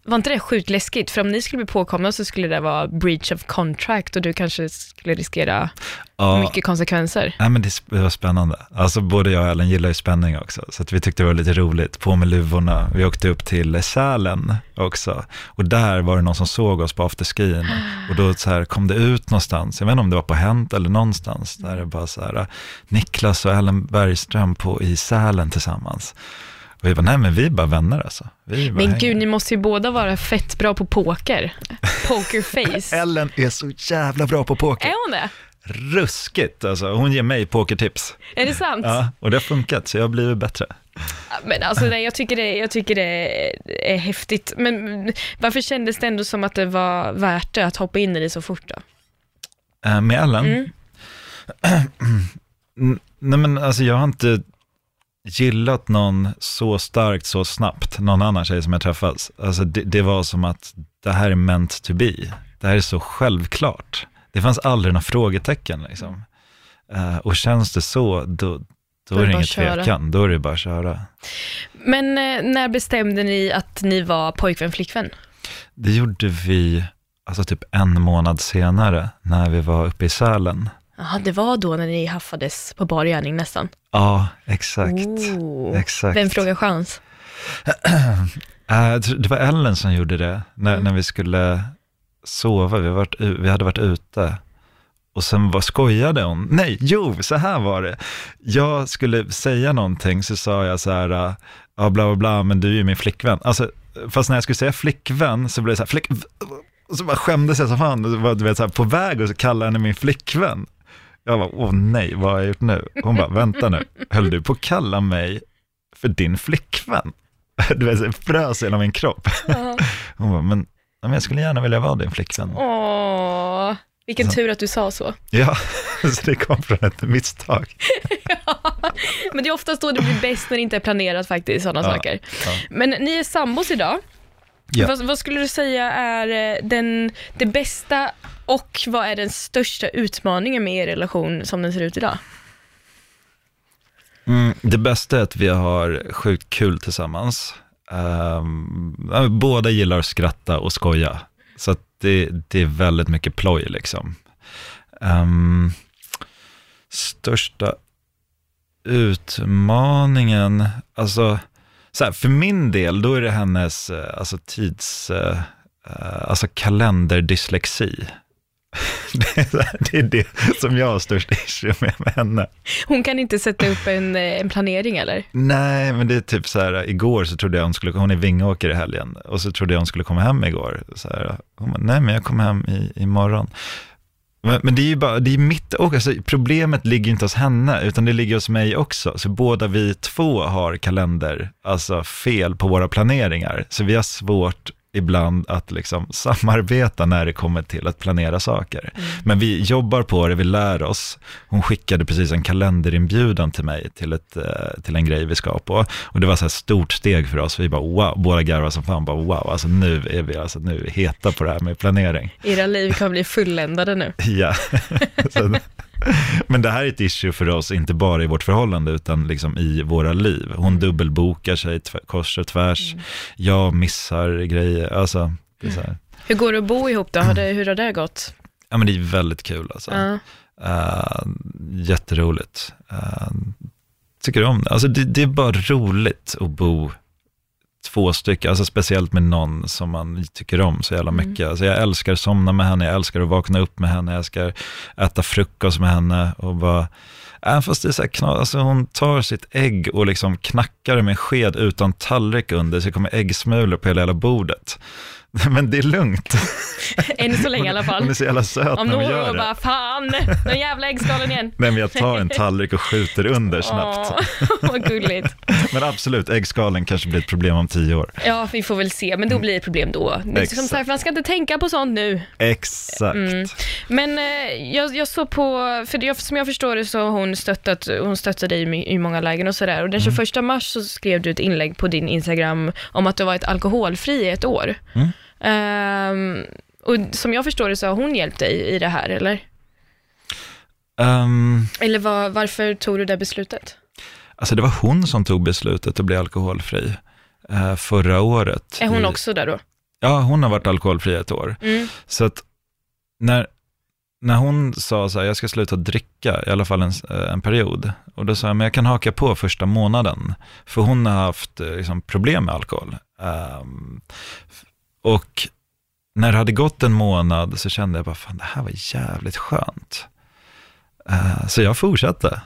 A: Var inte det sjukt läskigt? För om ni skulle bli påkomna så skulle det vara breach of contract och du kanske skulle riskera
B: Ja,
A: mycket konsekvenser.
B: Nej, men det, var spännande. Alltså både jag och Ellen gillar ju spänning också, så att vi tyckte det var lite roligt. På med luvorna. Vi åkte upp till Sälen också. Och där var det någon som såg oss på afterskin. Och då så här, kom det ut någonstans, jag vet inte om det var på Hänt eller någonstans, där det bara så här, Niklas och Ellen Bergström på, i Sälen tillsammans. Och vi bara, nej men vi är bara vänner alltså. Vi bara
A: Men
B: hänger.
A: gud, ni måste ju båda vara fett bra på poker. Pokerface. (laughs)
B: Ellen är så jävla bra på poker.
A: Är hon det?
B: Ruskigt alltså. Hon ger mig pokertips.
A: Är det sant?
B: Ja, och det har funkat, så jag har blivit bättre.
A: Men alltså, nej, jag, tycker det, jag tycker det är häftigt. Men varför kändes det ändå som att det var värt det att hoppa in i det så fort då?
B: Eh, med Ellen?
A: Mm. (clears throat)
B: Nej men alltså jag har inte gillat någon så starkt så snabbt, någon annan tjej som jag träffat. Alltså det, det var som att det här är meant to be. Det här är så självklart. Det fanns aldrig några frågetecken liksom. Eh, och känns det så, då, då
A: är
B: är
A: det
B: det
A: köra.
B: tvekan. Då är det bara att köra.
A: Men eh, när bestämde ni att ni var pojkvän, flickvän?
B: Det gjorde vi, alltså typ en månad senare, när vi var uppe i Sälen.
A: Jaha, det var då när ni haffades på bar gärning nästan.
B: Ja, exakt.
A: Oh.
B: Exakt.
A: Vem frågar chans? (clears throat)
B: Eh, det var Ellen som gjorde det, när,
A: Mm.
B: när vi skulle sova. Vi, varit, vi hade varit ute. Och sen var, skojade hon. Nej, jo, så här var det. Jag skulle säga någonting, så sa jag så här, eh, ja, bla bla bla, men du är ju min flickvän. Alltså, fast när jag skulle säga flickvän, så blev det så här, flick... Och så bara skämdes jag så fan, och så var, du vet, så här, på väg och så kallade henne min flickvän. Jag bara, åh nej, vad har jag gjort nu? Hon bara, vänta nu, höll du på att kalla mig för din flickvän? (laughs) Du vet, så frös hela min kropp. Hon bara, men, ja, men jag skulle gärna vilja vara din flickvän.
A: Åh, vilken tur att du sa så.
B: Ja, (laughs) så det kom från ett misstag. (laughs)
A: Men det är oftast då det blir bäst när det inte är planerat faktiskt, sådana
B: Ja,
A: saker.
B: ja.
A: Men ni är sambos idag.
B: Ja.
A: Vad, vad skulle du säga är eh, den, det bästa och vad är den största utmaningen med er relation som den ser ut idag?
B: Mm, det bästa är att vi har sjukt kul tillsammans. Um, båda gillar att skratta och skoja. Så att det, det är väldigt mycket ploj liksom. Um, största utmaningen, alltså, så här, för min del, då är det hennes eh, alltså, tids, uh, alltså kalenderdyslexi. (laughs) Det är, det som jag har störst issue med, med henne.
A: Hon kan inte sätta upp en, eh, en planering eller?
B: Nej, men det är typ så här, igår så trodde jag hon skulle, hon är Vingåker i helgen, och så trodde jag hon skulle komma hem igår. Så här, hon bara, nej men jag kommer hem i, imorgon. Men, men det är ju bara, det är mitt och alltså, problemet ligger inte hos henne, utan det ligger hos mig också. Så båda vi två har kalender, alltså fel på våra planeringar. Så vi har svårt ibland att liksom (laughs) samarbeta när det kommer till att planera saker. Men vi jobbar på det, vi lär oss. Hon skickade precis en kalenderinbjudan till mig till, ett, eh, till en grej vi ska på. Och det var så här stort steg för oss. Vi bara wow, båda garvade som fan, bara wow, alltså nu är vi alltså, nu är vi heta på det här med planering.
A: Era liv kan bli fulländade nu. (laughs)
B: Ja. (laughs) (laughs) Men det här är ett issue för oss, inte bara i vårt förhållande, utan liksom i våra liv. Hon dubbelbokar sig kors och tvärs, jag missar grejer, alltså, det är så här.
A: Hur går det att bo ihop då? Har det, hur har det gått?
B: Ja men det är väldigt kul alltså.
A: Ja.
B: Uh, jätteroligt. Uh, tycker om det. Alltså det, det är bara roligt att bo två stycken, alltså speciellt med någon som man tycker om så jävla
A: Mm.
B: mycket. Alltså jag älskar att somna med henne, jag älskar att vakna upp med henne, jag älskar äta frukost med henne och bara, även fast det är så här knas, alltså hon tar sitt ägg och liksom knackar det med en sked utan tallrik under, så det kommer äggsmulor på hela, hela bordet. (laughs) Men det är lugnt. (laughs)
A: Än så länge i alla
B: Hon är
A: fall.
B: så jävla söt
A: Om
B: när hon gör det.
A: bara, fan, den jävla äggskalen igen.
B: Nej, (laughs) men jag tar en tallrik och skjuter under snabbt.
A: Åh, vad gulligt.
B: Men absolut, äggskalen kanske blir ett problem om tio år.
A: Ja, vi får väl se, men då blir det ett problem då. Som
B: Exakt.
A: sagt, man ska inte tänka på sånt nu.
B: Exakt.
A: Mm. Men eh, jag, jag såg på, för jag, som jag förstår det så har hon stöttat, hon stöttade dig i, många lägen och sådär. Och den 21 mars så skrev du ett inlägg på din Instagram om att du varit alkoholfri i ett år.
B: Mm.
A: Ehm, och som jag förstår det så har hon hjälpt dig i det här, eller?
B: Ehm,
A: Eller var, varför tog du det beslutet?
B: alltså det var hon som tog beslutet att bli alkoholfri eh, förra året.
A: Är hon
B: I-
A: också där då?
B: Ja, hon har varit alkoholfri ett år.
A: Mm.
B: Så att när, när hon sa så här, jag ska sluta dricka, i alla fall en, en period, och då sa jag, men jag kan haka på första månaden, för hon har haft eh, liksom, problem med alkohol. F- och när det hade gått en månad så kände jag bara, fan det här var jävligt skönt. Eh, så jag fortsatte.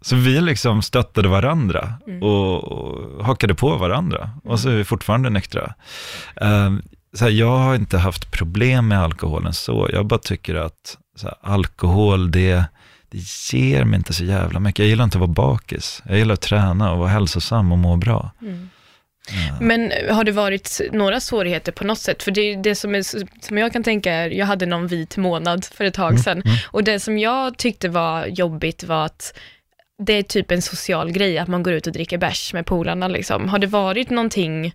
B: Så vi liksom stöttade varandra
A: Mm.
B: och, och hakade på varandra. Och så är vi fortfarande nyktra. Eh, så här, jag har inte haft problem med alkoholen så. Jag bara tycker att så här, alkohol, det, det ger mig inte så jävla mycket. Jag gillar inte att vara bakis. Jag gillar att träna och vara hälsosam och må bra.
A: Mm. Men har det varit några svårigheter på något sätt? För det, det som, är, som jag kan tänka är, jag hade någon vit månad för ett tag sedan,
B: mm.
A: och det som jag tyckte var jobbigt var att det är typ en social grej, att man går ut och dricker bärs med polarna liksom. Har det varit någonting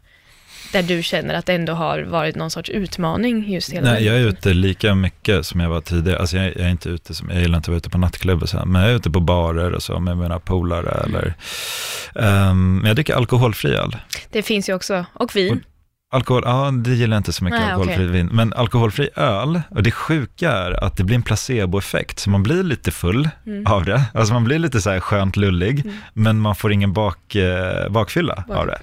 A: där du känner att det ändå har varit någon sorts utmaning just hela
B: Nej, jag är ute lika mycket som jag var tidigare. Alltså jag, jag är inte ute, som, jag gillar inte att vara ute på nattklubb och så, men jag är ute på barer och så med mina polare eller, ehm, men jag dricker alkoholfri öl.
A: Det finns ju också, och vin.
B: Alkohol, ja det gillar jag inte så mycket,
A: Nej,
B: alkoholfri
A: okej.
B: vin. Men alkoholfri öl, och det sjuka är att det blir en placeboeffekt, så man blir lite full
A: Mm.
B: av det. Alltså man blir lite så här skönt lullig, men man får ingen bak, eh, bakfylla
A: Bak-
B: av det.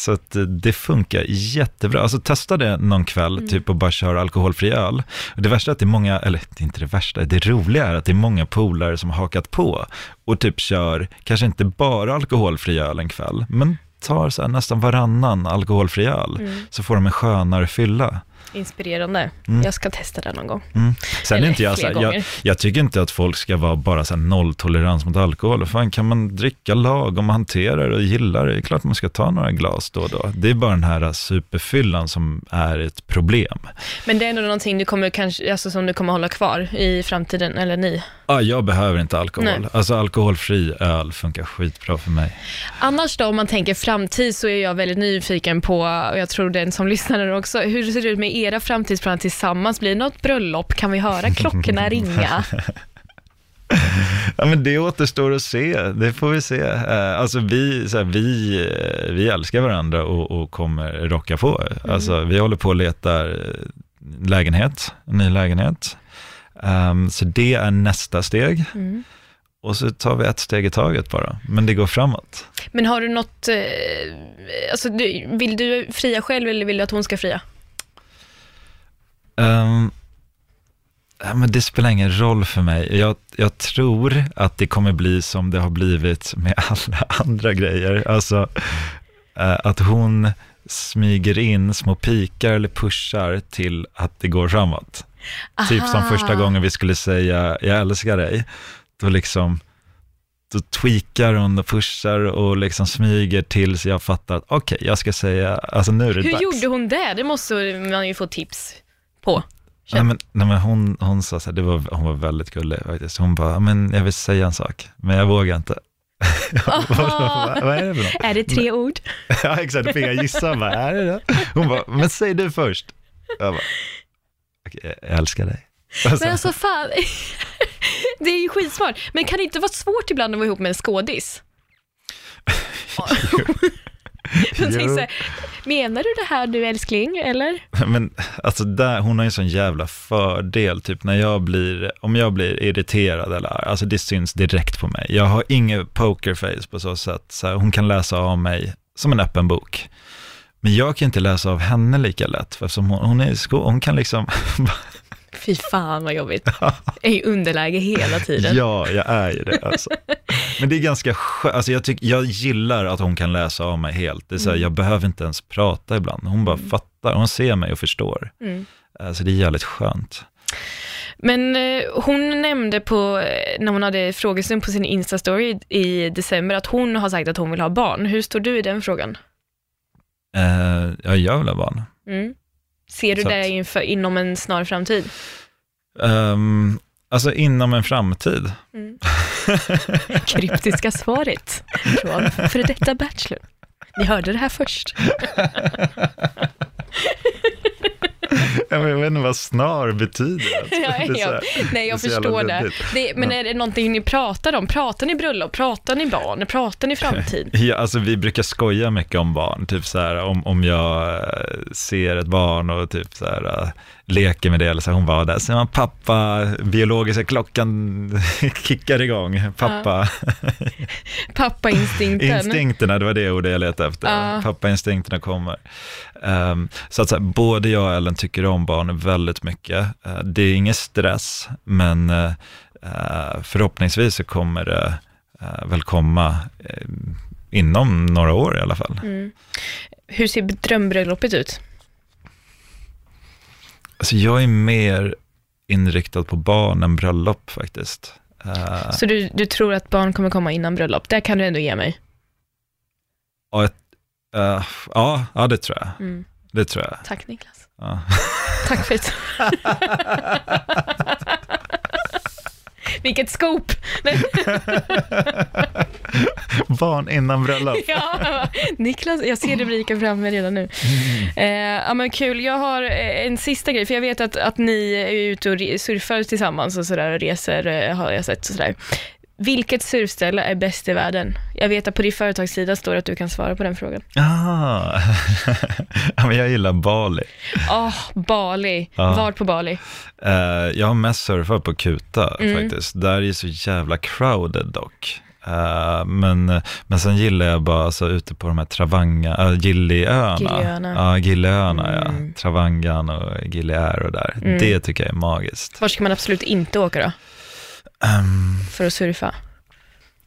B: Så att eh, det funkar jättebra. Alltså testa det någon kväll,
A: Mm.
B: typ och bara köra alkoholfri öl. Det värsta är att det är många, eller det är inte det värsta, det roliga är att det är många polare som har hakat på och typ kör, kanske inte bara alkoholfri öl en kväll, men tar så nästan varannan alkoholfri öl,
A: Mm.
B: så får de en skönare fylla.
A: Inspirerande.
B: Mm.
A: Jag ska testa det någon gång.
B: Mm. Sen
A: Eller
B: inte jag, så här, jag, jag tycker inte att folk ska vara bara så här nolltolerans mot alkohol. Fan, kan man dricka lagom hantera det och gilla det, det är klart man ska ta några glas då och då. Det är bara den här superfyllan som är ett problem.
A: Men det är ändå någonting du kommer kanske, alltså som du kommer hålla kvar i framtiden, eller ni?
B: Ah, jag behöver inte alkohol.
A: Nej.
B: Alltså alkoholfri öl funkar skitbra för mig.
A: Annars då, om man tänker framtid, så är jag väldigt nyfiken på, och jag tror den som lyssnar också, hur ser det ut med era framtidsplaner tillsammans? Blir det något bröllop? Kan vi höra klockorna (laughs) ringa?
B: Ja, men det återstår att se, det får vi se. Eh, Alltså vi, så här, vi, eh, vi älskar varandra och, och kommer rocka på. Alltså vi håller på och letar eh, lägenhet, en ny lägenhet. Ehm, så det är nästa steg.
A: Mm.
B: Och så tar vi ett steg i taget bara, men det går framåt.
A: Men har du något, alltså vill du fria själv eller vill du att hon ska fria?
B: Um, ja, men det spelar ingen roll för mig. Jag, jag tror att det kommer bli som det har blivit med (laughs) alla andra grejer. Alltså eh, att hon smyger in små pikar eller pushar till att det går framåt. Typ som
A: Aha.
B: första gången vi skulle säga jag älskar dig. Då liksom då tweakar hon och pushar och liksom smyger tills jag fattar att okej, jag ska säga, alltså nu är det
A: Hur
B: dags.
A: gjorde hon det? Det måste man ju få tips på.
B: Nej, men, nej, men hon, hon sa så här, det var, hon var väldigt gullig faktiskt. Hon bara, men jag vill säga en sak, men jag vågar inte. (laughs) vad, vad, är det för något?
A: Är det tre ord? (laughs)
B: ja, exakt, då fick jag gissa, vad är det då? Hon bara, men säg du först. Jag bara, okej, jag älskar dig. (laughs)
A: Men alltså fan, det är ju skitsmart. Men kan det inte vara svårt ibland att vara ihop med en skådis? (laughs)
B: Jo.
A: så här, menar du det här du älskling, eller?
B: Men alltså där, hon har ju en sån jävla fördel, typ när jag blir, om jag blir irriterad eller alltså det syns direkt på mig. Jag har inget pokerface på så sätt, så här, hon kan läsa av mig som en öppen bok. Men jag kan inte läsa av henne lika lätt, för eftersom hon, hon är sko, hon kan liksom, (laughs)
A: Fy fan vad jobbigt. Jag är i underläge hela tiden.
B: ja, jag är ju det alltså. Men det är ganska skönt, alltså jag, tycker, jag gillar att hon kan läsa av mig helt. Det är så här, jag behöver inte ens prata ibland, hon bara fattar, hon ser mig och förstår.
A: Mm.
B: Alltså det är jävligt skönt.
A: Men eh, hon nämnde på, eh, när hon hade frågestund på sin Insta-story i december, att hon har sagt att hon vill ha barn. Hur står du i den frågan?
B: Eh, ja, jag vill ha barn.
A: Mm. Ser du
B: Så
A: det
B: att-
A: inför, inom en snar framtid?
B: Um, alltså inom en framtid.
A: Mm. (laughs) Kryptiska svaret från före detta Bachelor. Ni hörde det här först. (laughs)
B: jag vet inte vad snar betyder. Alltså. (laughs)
A: Ja, ja. Nej, jag
B: det
A: förstår det. det. Men är det någonting ni pratar om? Pratar ni bröllop? Pratar ni barn? Pratar ni framtid? (laughs)
B: Ja, alltså vi brukar skoja mycket om barn, typ så här om, om jag eh, ser ett barn och typ så här eh, leker med det, eller så hon var där, så man pappa, biologiska klockan (laughs) kickar igång, pappa, (laughs)
A: Pappainstinkten.
B: instinkterna, det var det ordet jag letade efter,
A: Ja.
B: pappainstinkterna kommer. Ehm, så att så här, både jag och Ellen tycker om barn väldigt mycket, Eh, det är ingen stress, men eh, förhoppningsvis så kommer det eh, väl komma inom några år i alla fall.
A: Mm. Hur ser drömbröllopet ut?
B: Alltså jag är mer inriktad på barn än bröllop faktiskt. Eh,
A: Så du, du tror att barn kommer komma innan bröllop? Det kan du ändå ge mig.
B: och ett, eh, ja, ja, det tror jag.
A: Mm.
B: Det tror jag.
A: Tack Niklas.
B: Ja.
A: Tack för (laughs) det. (laughs) Vilket scoop! (laughs)
B: barn innan bröllop. (laughs)
A: ja, Niklas, jag ser rubriken framför mig redan nu. Eh, ja men kul, jag har eh, en sista grej, för jag vet att, att ni är ute och surfar tillsammans och sådär och reser, eh, har jag sett och sådär. Vilket surfställe är bäst i världen? Jag vet att på din företagssida står det att du kan svara på den frågan.
B: Ah. (laughs) ja, men jag gillar Bali.
A: Åh, Bali.
B: Ja.
A: Vart på Bali?
B: Eh, jag har mest surfat på Kuta
A: Mm.
B: faktiskt. Där är det så jävla crowded dock. Eh, men, men sen gillar jag bara alltså, ute på de här Travangga, äh, Giliöarna.
A: Giliöarna.
B: Ja, Giliöarna
A: Mm.
B: ja. Travangan och Giliär och där.
A: Mm.
B: Det tycker jag är magiskt.
A: Var ska man absolut inte åka då,
B: Ehm,
A: för att surfa?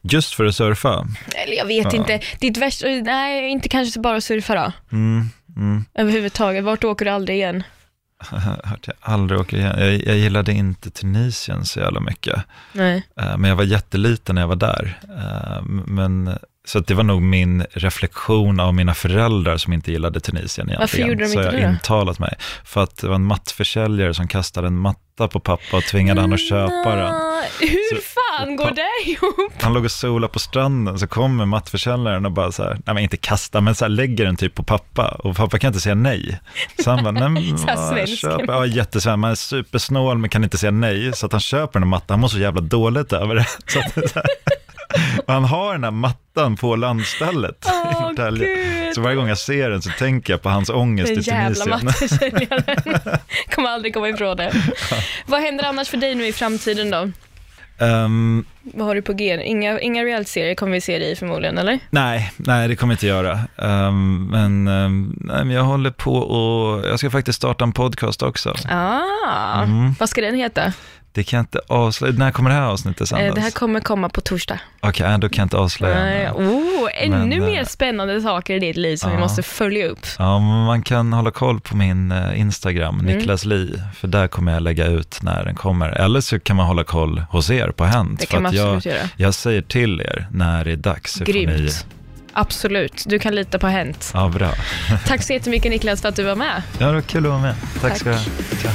B: just för att surfa.
A: Eller jag vet
B: Ja.
A: inte. Ditt värsta, nej, inte kanske bara surfa då.
B: Mm, mm.
A: Överhuvudtaget. Vart åker du aldrig igen? (laughs)
B: Hört jag aldrig åker igen. Jag, jag gillade inte Tunisien så jävla mycket.
A: Nej.
B: Eh, Men jag var jätteliten när jag var där. Eh, Men, så att det var nog min reflektion av mina föräldrar som inte gillade Tunisien egentligen.
A: Varför gjorde de
B: så
A: inte
B: jag
A: det då?
B: intalat mig. För att det var en mattförsäljare som kastade en matta på pappa och tvingade han att köpa den.
A: Hur
B: Så-
A: fan går det ihop?
B: Han låg och solade på stranden, så kommer mattförsäljaren och bara så här, nej men inte kasta, men så här lägger den typ på pappa. Och pappa kan inte säga nej. Så han bara, nej men (laughs)
A: Så
B: vad,
A: svensken.
B: köp. Ja, jättesvenskt, man är supersnål men kan inte säga nej. Så att han köper den mattan, han mår så jävla dåligt över det. (laughs) Så att, så här. (laughs) Han har den här mattan på landstället i Norrtälje.
A: gud.
B: Så varje gång jag ser den så tänker jag på hans ångest i
A: jävla
B: Tunisien.
A: mattförsäljaren. (laughs) Kommer aldrig komma ifrån det. Vad händer annars för dig nu i framtiden då?
B: Ehm,
A: Vad har du på G? Inga, inga reality-serier kommer vi se dig i förmodligen, eller?
B: nej, nej, det kommer jag inte göra. Ehm, men, ehm, nej, men jag håller på och jag ska faktiskt starta en podcast också.
A: Ah,
B: Mm.
A: vad ska den heta?
B: Det kan jag inte avslöja. När kommer det här avsnittet sändas?
A: Eh, Det här kommer komma på torsdag.
B: Okej, nej, då kan jag inte avslöja.
A: Nej, oh, ännu
B: Men, eh,
A: mer spännande saker i ditt liv som vi
B: ja.
A: måste följa upp.
B: Ja, man kan hålla koll på min eh, Instagram,
A: Mm.
B: Niklas Li, för där kommer jag lägga ut när den kommer. Eller så kan man hålla koll hos er på Hänt.
A: Det
B: för
A: kan man
B: att jag,
A: absolut göra.
B: jag säger till er när det är dags.
A: Grymt. Absolut, du kan lita på Hänt.
B: ja, bra.
A: Tack så jättemycket Niklas för att du var med.
B: Ja, det var kul att vara med. Tack,
A: Tack.
B: ska du ha.